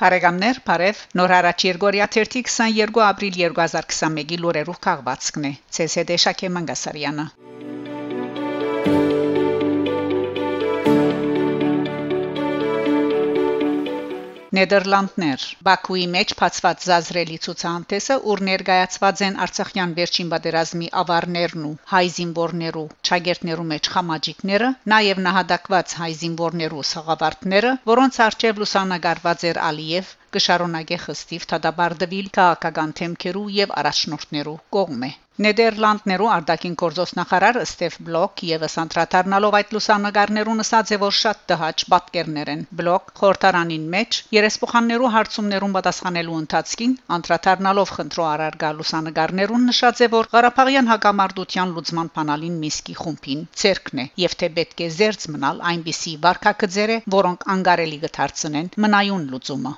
Բարեկամներ, բարև։ Նոր հարաճ Երգորիա 22 ապրիլ 2021-ի լուրերով քաղվածքն է։ ՑՍԴ Շակե Մանգասարյանը։ Նեդերլանդներ Բաքուի մեջ բացված զազրելի ցուցահանդեսը, ուր ներկայացված են Արցախյան վերջին պատերազմի ավարներն ու հայ զինվորներու, ճագերտներու մեջ խամաջիկները, նաև նահատակված հայ զինվորներու սաղավարտները, որոնց արչև լուսանգարված էր Ալիև կշարունակե խստիվ թադաբարդվիլ քաղաքական թեմքերու եւ առաջնորդներու կողմէ Նեդերլանդներու արտաքին գործոս նախարար Ստեֆ Բլոկ եւս անդրադառնալով այդ լուսանգարներուն ասաց որ շատ տհաճ պատկերներ են Բլոկ խորտարանին մեջ երեսփոխաններու հարցումներուն պատասխանելու ընթացքին անդրադառնալով խնդրո արարգա լուսանգարներուն նշած է որ Ղարաբաղյան հակամարտության լուծման բանալին Միսկի խումբին ցերկն է եւ թե պետք է զերծ մնալ այնպիսի վարկակցերը որոնք անգարելի կդարձնեն մնայուն լուծումը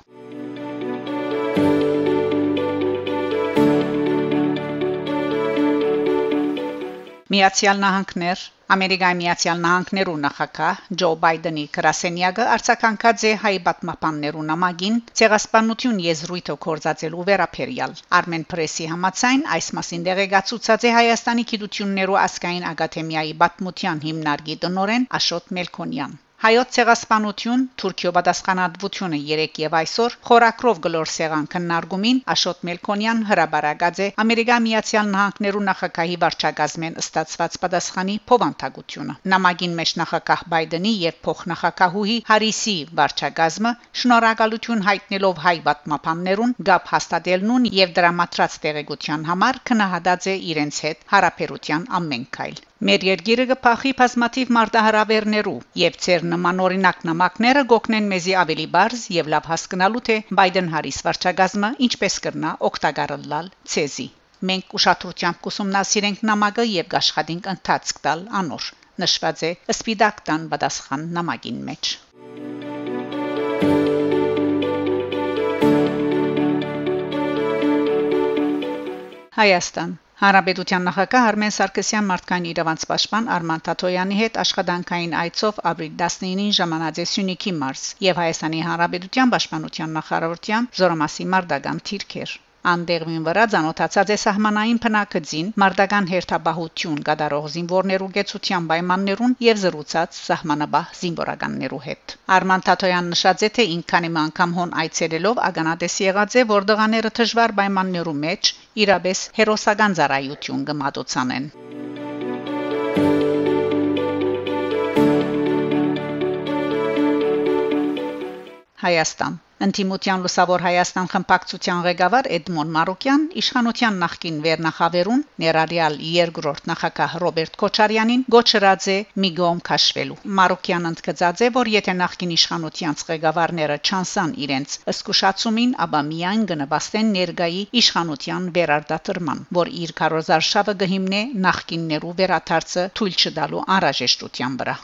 Միացյալ Նահանգներ Ամերիկայի Միացյալ Նահանգներու նախագահ Ջո Բայդենի գրասենյակը արձականքած է հայ պատմապաններու նամակին ցեղասպանություն եզրույթը կորցածելու վերապերյալ Armen Press-ի համաձայն այս մասին դեղեկացուցած է Հայաստանի Գիտություններու ասկային ակադեմիայի պատմության հիմնարկի տնօրեն Աշոտ Մելքոնյան Հայոց ցեղասպանություն Թուրքիո պատասխանատվությունը 3 եւ այսօր խորակրով գլոր սեղան քննարկումին Աշոտ Մելքոնյան հրաբարագած է Ամերիկա Միացյալ Նահանգներու նախագահի վարչագազմեն ստացված պատասխանի փոխանցագությունը նամակին մեջ նախագահ Բայդենի եւ փոխնախագահուհի Հարիսի վարչագազմը շնորհակալություն հայտնելով հայ պատմապաններուն գապ հաստատելնուն եւ դրամատրած տեղեկության համար քնահատած է իրենց հետ հարաբերության ամեն քայլ Մեր երկիրը կփախի բազմաթիվ մարտահրավերներու եւ ծեր նման օրինակ նամակները գոքնեն մեզի ավելի բարձ եւ լավ հասկանալու թե Բայդեն-Հարիս վարչագազմը ինչպես կրնա օգտակարել ցեզի մենք ուշադրությամբ կուսումնասիրենք նամակը եւ աշխատենք ընթացք տալ անոր նշված է սպիդակ տան պատասխան նամակին մեջ Հայաստան Հանրապետության նախագահ Արմեն Սարգսյան մարդկային իրավանց պաշտպան Արման Թաթոյանի հետ աշխատանքային այցով ապրիլ 19-ին ժամանած է Սյունիքի մարզ եւ Հայաստանի Հանրապետության պաշտպանության նախարարության Զորամասի մարդական թիրքեր Անդերվին վրա ցանոթացած է սահմանային փնակցին մարտական հերթաբահություն կատարող զինվորներու գեցության պայմաններուն եւ զրուցած սահմանաբահ զինվորականներու հետ Արման Թաթոյան նշած է թե ինքանի անգամ հոն այցելելով ագանատես եղած է որ դղաները դժվար պայմաններու մեջ իրապես հերոսական ծառայություն կմատուցանեն Հայաստան Ընտիմության լուսավոր Հայաստան խմբակցության ղեկավար Էդմոն Մարոկյան իշխանության նախկին վերնախավերուն ներառյալ երկրորդ նախագահ Ռոբերտ Քոչարյանին գոչրած է միգոմ քաշվելու։ Մարոկյան ընդգծած է, որ եթե նախկին իշխանության ղեկավարները չանսան իրենց ըսկուշացումին, ապա միայն կնվաստեն ներգայի իշխանության վերարտադրման, որ իր կարոզարշավը կհիմնե նախկիններու վերաթարցը թույլ չտալու անհրաժեշտության վրա։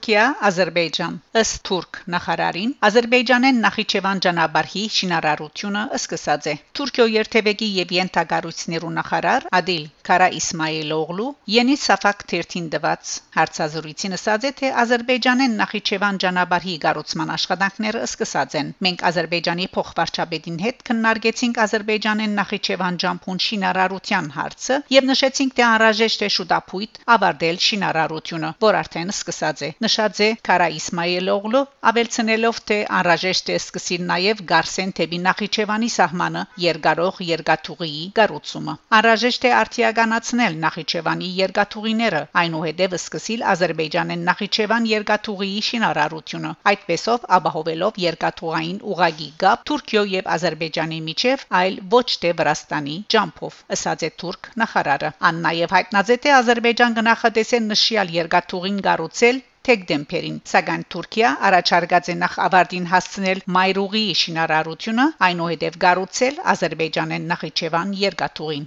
Թուրքիա, Ադրբեջան։ Ըստ թուրք նախարարին, Ադրբեջանեն Նախիջևան ճանապարհի շինարարությունը սկսած է։ Թուրքիո երթևեկի եւ յենթագարույցներու նախարար Ադիլ Քարա Իսմայելօղլու Յենից Սաֆակ 13 դված հարցազրույցին ասաց է, թե Ադրբեջանեն Նախիջևան ճանապարհի կառուցման աշխատանքները սկսած են։ Մենք Ադրբեջանի փոխվարչապետին հետ քննարկեցինք Ադրբեջանեն Նախիջևան ճամփուն շինարարության հարցը եւ նշեցինք, թե անհրաժեշտ է շուտապույտ ավարտել շինարարությունը, որ արդեն սկսած է նշած է Քարա Իսմայելօղլու ավելցնելով թե անհրաժեշտ է սկսել նաև Գարսեն Թեբի Նախիջևանի սահմանը երկարող երկաթուղիի կառուցումը անհրաժեշտ է արտիականացնել Նախիջևանի երկաթուղիները այնուհետև սկսել Ադրբեջանեն Նախիջևան երկաթուղիի շինարարությունը այդպեսով ապահովելով երկաթուղային ուղագի գապ Թուրքիո եւ Ադրբեջանի միջև այլ ոչ թե Վրաստանի ջամփով ըսած է թուրք նախարարը ան նաև հայտնած է թե Ադրբեջան գնահատեսեն նշյալ երկաթուղին կառուցել թեկդեմպերին սակայն Թուրքիա առաջարկած է նախ ավարտին հասցնել Մայրուղի շինարարությունը այնուհետև գառուցել Ադրբեջանեն Նախիջևան երկաթուղին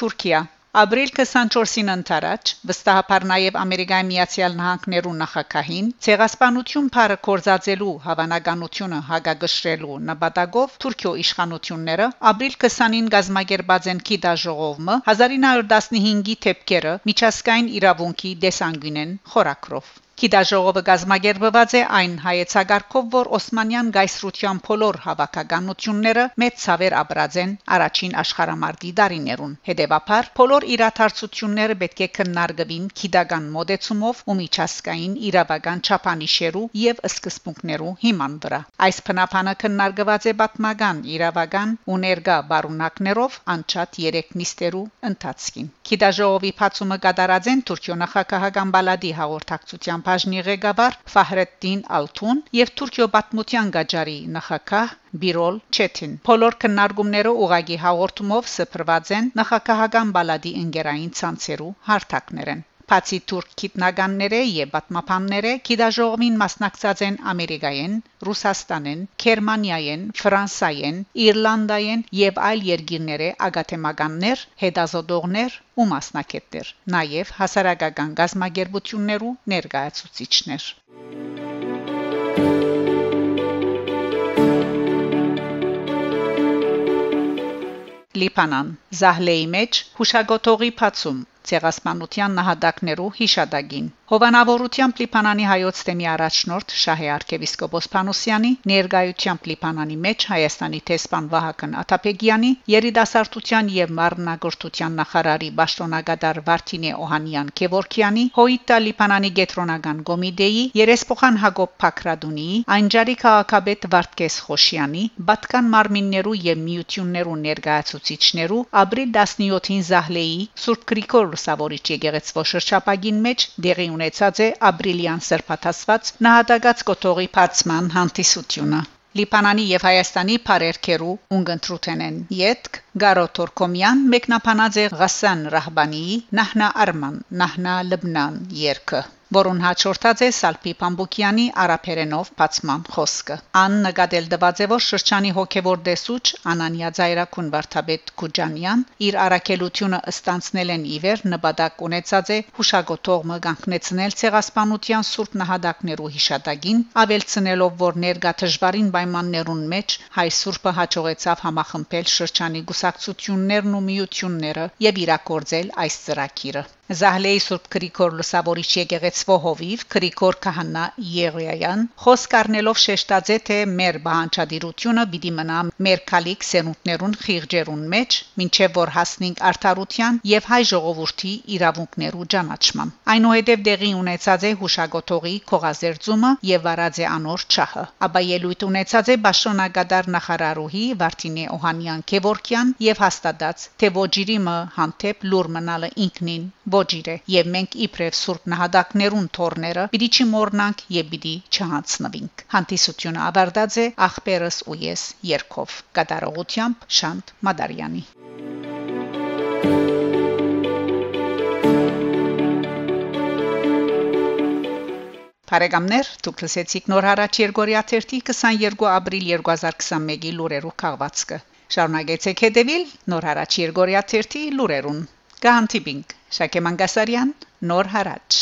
Թուրքիա Ապրիլ 24-ին ընթരാճ վստահաբար նաև Ամերիկայի Միացյալ Նահանգներու նախագահին ցեղասպանություն բարը կորզածելու հավանականությունը հագագշրելու նպատակով Թուրքիո իշխանությունները ապրիլ 20-ին գազագերբած են քիդաժողովը 1915-ի թեփքերը միջազգային իրավունքի դեսանգյունեն խորակրով Կիդաժողովը գազագերբված է այն հայեցակարգով, որ Օսմանյան գայսրության փոլոր հավաքականությունները մեծ ցավեր ապրած են առաջին աշխարհամարտի դարիներուն։ Հետևաբար, փոլոր իրաթարցությունները պետք է քննարկվին քիդական մոդեցումով ու միջազգային իրավական չափանիշերու եւ սկզբունքներու հիման վրա։ Այս փնապանը քննարկված է պատմական, իրավական ու ներգա բարունակներով անչափ 3 նիստերու ընթացքին։ Քիդաժողովի փացումը կատարած են Թուրքիո նախագահական բալադի հաղորդակցության բաժնի ղեկավար Ֆահրեդդին Ալթուն եւ Թուրքիո պատմության գաճարի նախագահ Բիրոլ Չեթին։ Բոլոր քննարկումները ուղագի հաղորդումով սփռված են նախագահական բալադի ընկերային ցանցերու հարթակներեն։ Բացի թուրք գիտնականները եւ պատմապանները գիտաժողովին մասնակցած են Ամերիկայեն, Ռուսաստանեն, Գերմանիայեն, Ֆրանսայեն, Իռլանդայեն եւ այլ երկիրները ագաթեմականներ, հետազոտողներ ու մասնակիցներ, նաեւ հասարակական գազագերբություններու ներկայացուցիչներ։ Լիբանան Զահլեի մեջ հուշագոտողի փացում ցեղասպանության նահատակներու հիշադակին Հովանավորությամբ Լիբանանի հայոց թեմի առաջնորդ Շահե arczepiskopos Փանոսյանի ներկայությամբ Լիբանանի մեջ Հայաստանի տեսփան Վահագն Աթապեգյանի երիտասարդության եւ մարմնագործության նախարարի Բաշտոնագետար Վարդինե Օհանյան Քևորքյանի Հոյիտա Լիբանանի գետրոնական կոմիտեի երեսփոխան Հակոբ Փակրադունի Անջարի քաղաքապետ Վարդգես Խոշյանի Բատկան մարմիններու եւ միություններու ներկայացուցիչներու ապրիլ 17-ին Զահլեի Սուրբ Գրիգոր Լուսավորիչ եկեղեցվո շրջապագին մեջ դեղի ունեցած է ապրիլյան սրբաթասված նահատակած կոթողի բացման հանդիսությունը Լիբանանի եւ Հայաստանի բարերքերու ունգընտրութեն յետք Գարո Թորկոմյան մեկնաբանած է Ղասան Ռահբանի Նահնա Արման Նահնա Լբնան երգը որուն հաջորդած է Սալփի Պամբուկյանի արաբերենով բացման խոսքը։ Ան նկատել դվածեվոր շրջանի հոգևոր դեսուչ Անանիա Զայրակուն Վարդապետ Քուջանյան իր արակելությունը ստանցնել են իվեր նպատակ ունեցած է հուշագոտող մգանքնեցնել ցեղասպանության սուրբ նահատակներու հիշատակին, ավելցնելով որ ներգա դժվարին պայմաններուն մեջ հայ սուրբը հաջողեցավ համախմբել շրջանի գուսակցություններն ու միությունները եւ իրակորձել այս ծրագիրը։ Զահլեի Սուրբ Գրիգոր Լուսավորիչ եկեղեցվո հովիվ Գրիգոր Քահանա Եղիայան խոսք առնելով շեշտաձե թե մեր բանջադիրությունը պիտի մնա մեր քալիք սենուտներուն խիղճերուն մեջ ինչեւ որ հասնենք արդարության եւ հայ ժողովրդի իրավունքներու ճանաչման այնուհետև դեղի ունեցած է հուշագոտողի քողազերծումը եւ վարած է անոր չահը ապա ելույթ ունեցած է Բաշոնագադար նախարարուհի Վարդինե Օհանյան Քևորքյան եւ հաստատած թե ոչիրիմը հանդեպ լուր մնալը ինքնին ոչիր է եւ մենք իբրև սուրբ նահատակներուն թորները պիտի չմոռնանք եւ պիտի չհանցնվենք հանդիսությունը ավարտած է ախպերս ու ես երկով կատարողությամբ շանտ մադարյանի Բարեկամներ, դուք լսեցիք նոր հարաճ Երգորիա 22 ապրիլ 2021-ի լուրերով քաղվածքը։ Շարունակեցեք հետևել նոր հարաճ Երգորիա 30 լուրերուն։ Գանտիբինգ Շակե Մանգասարյան Նոր հարաճ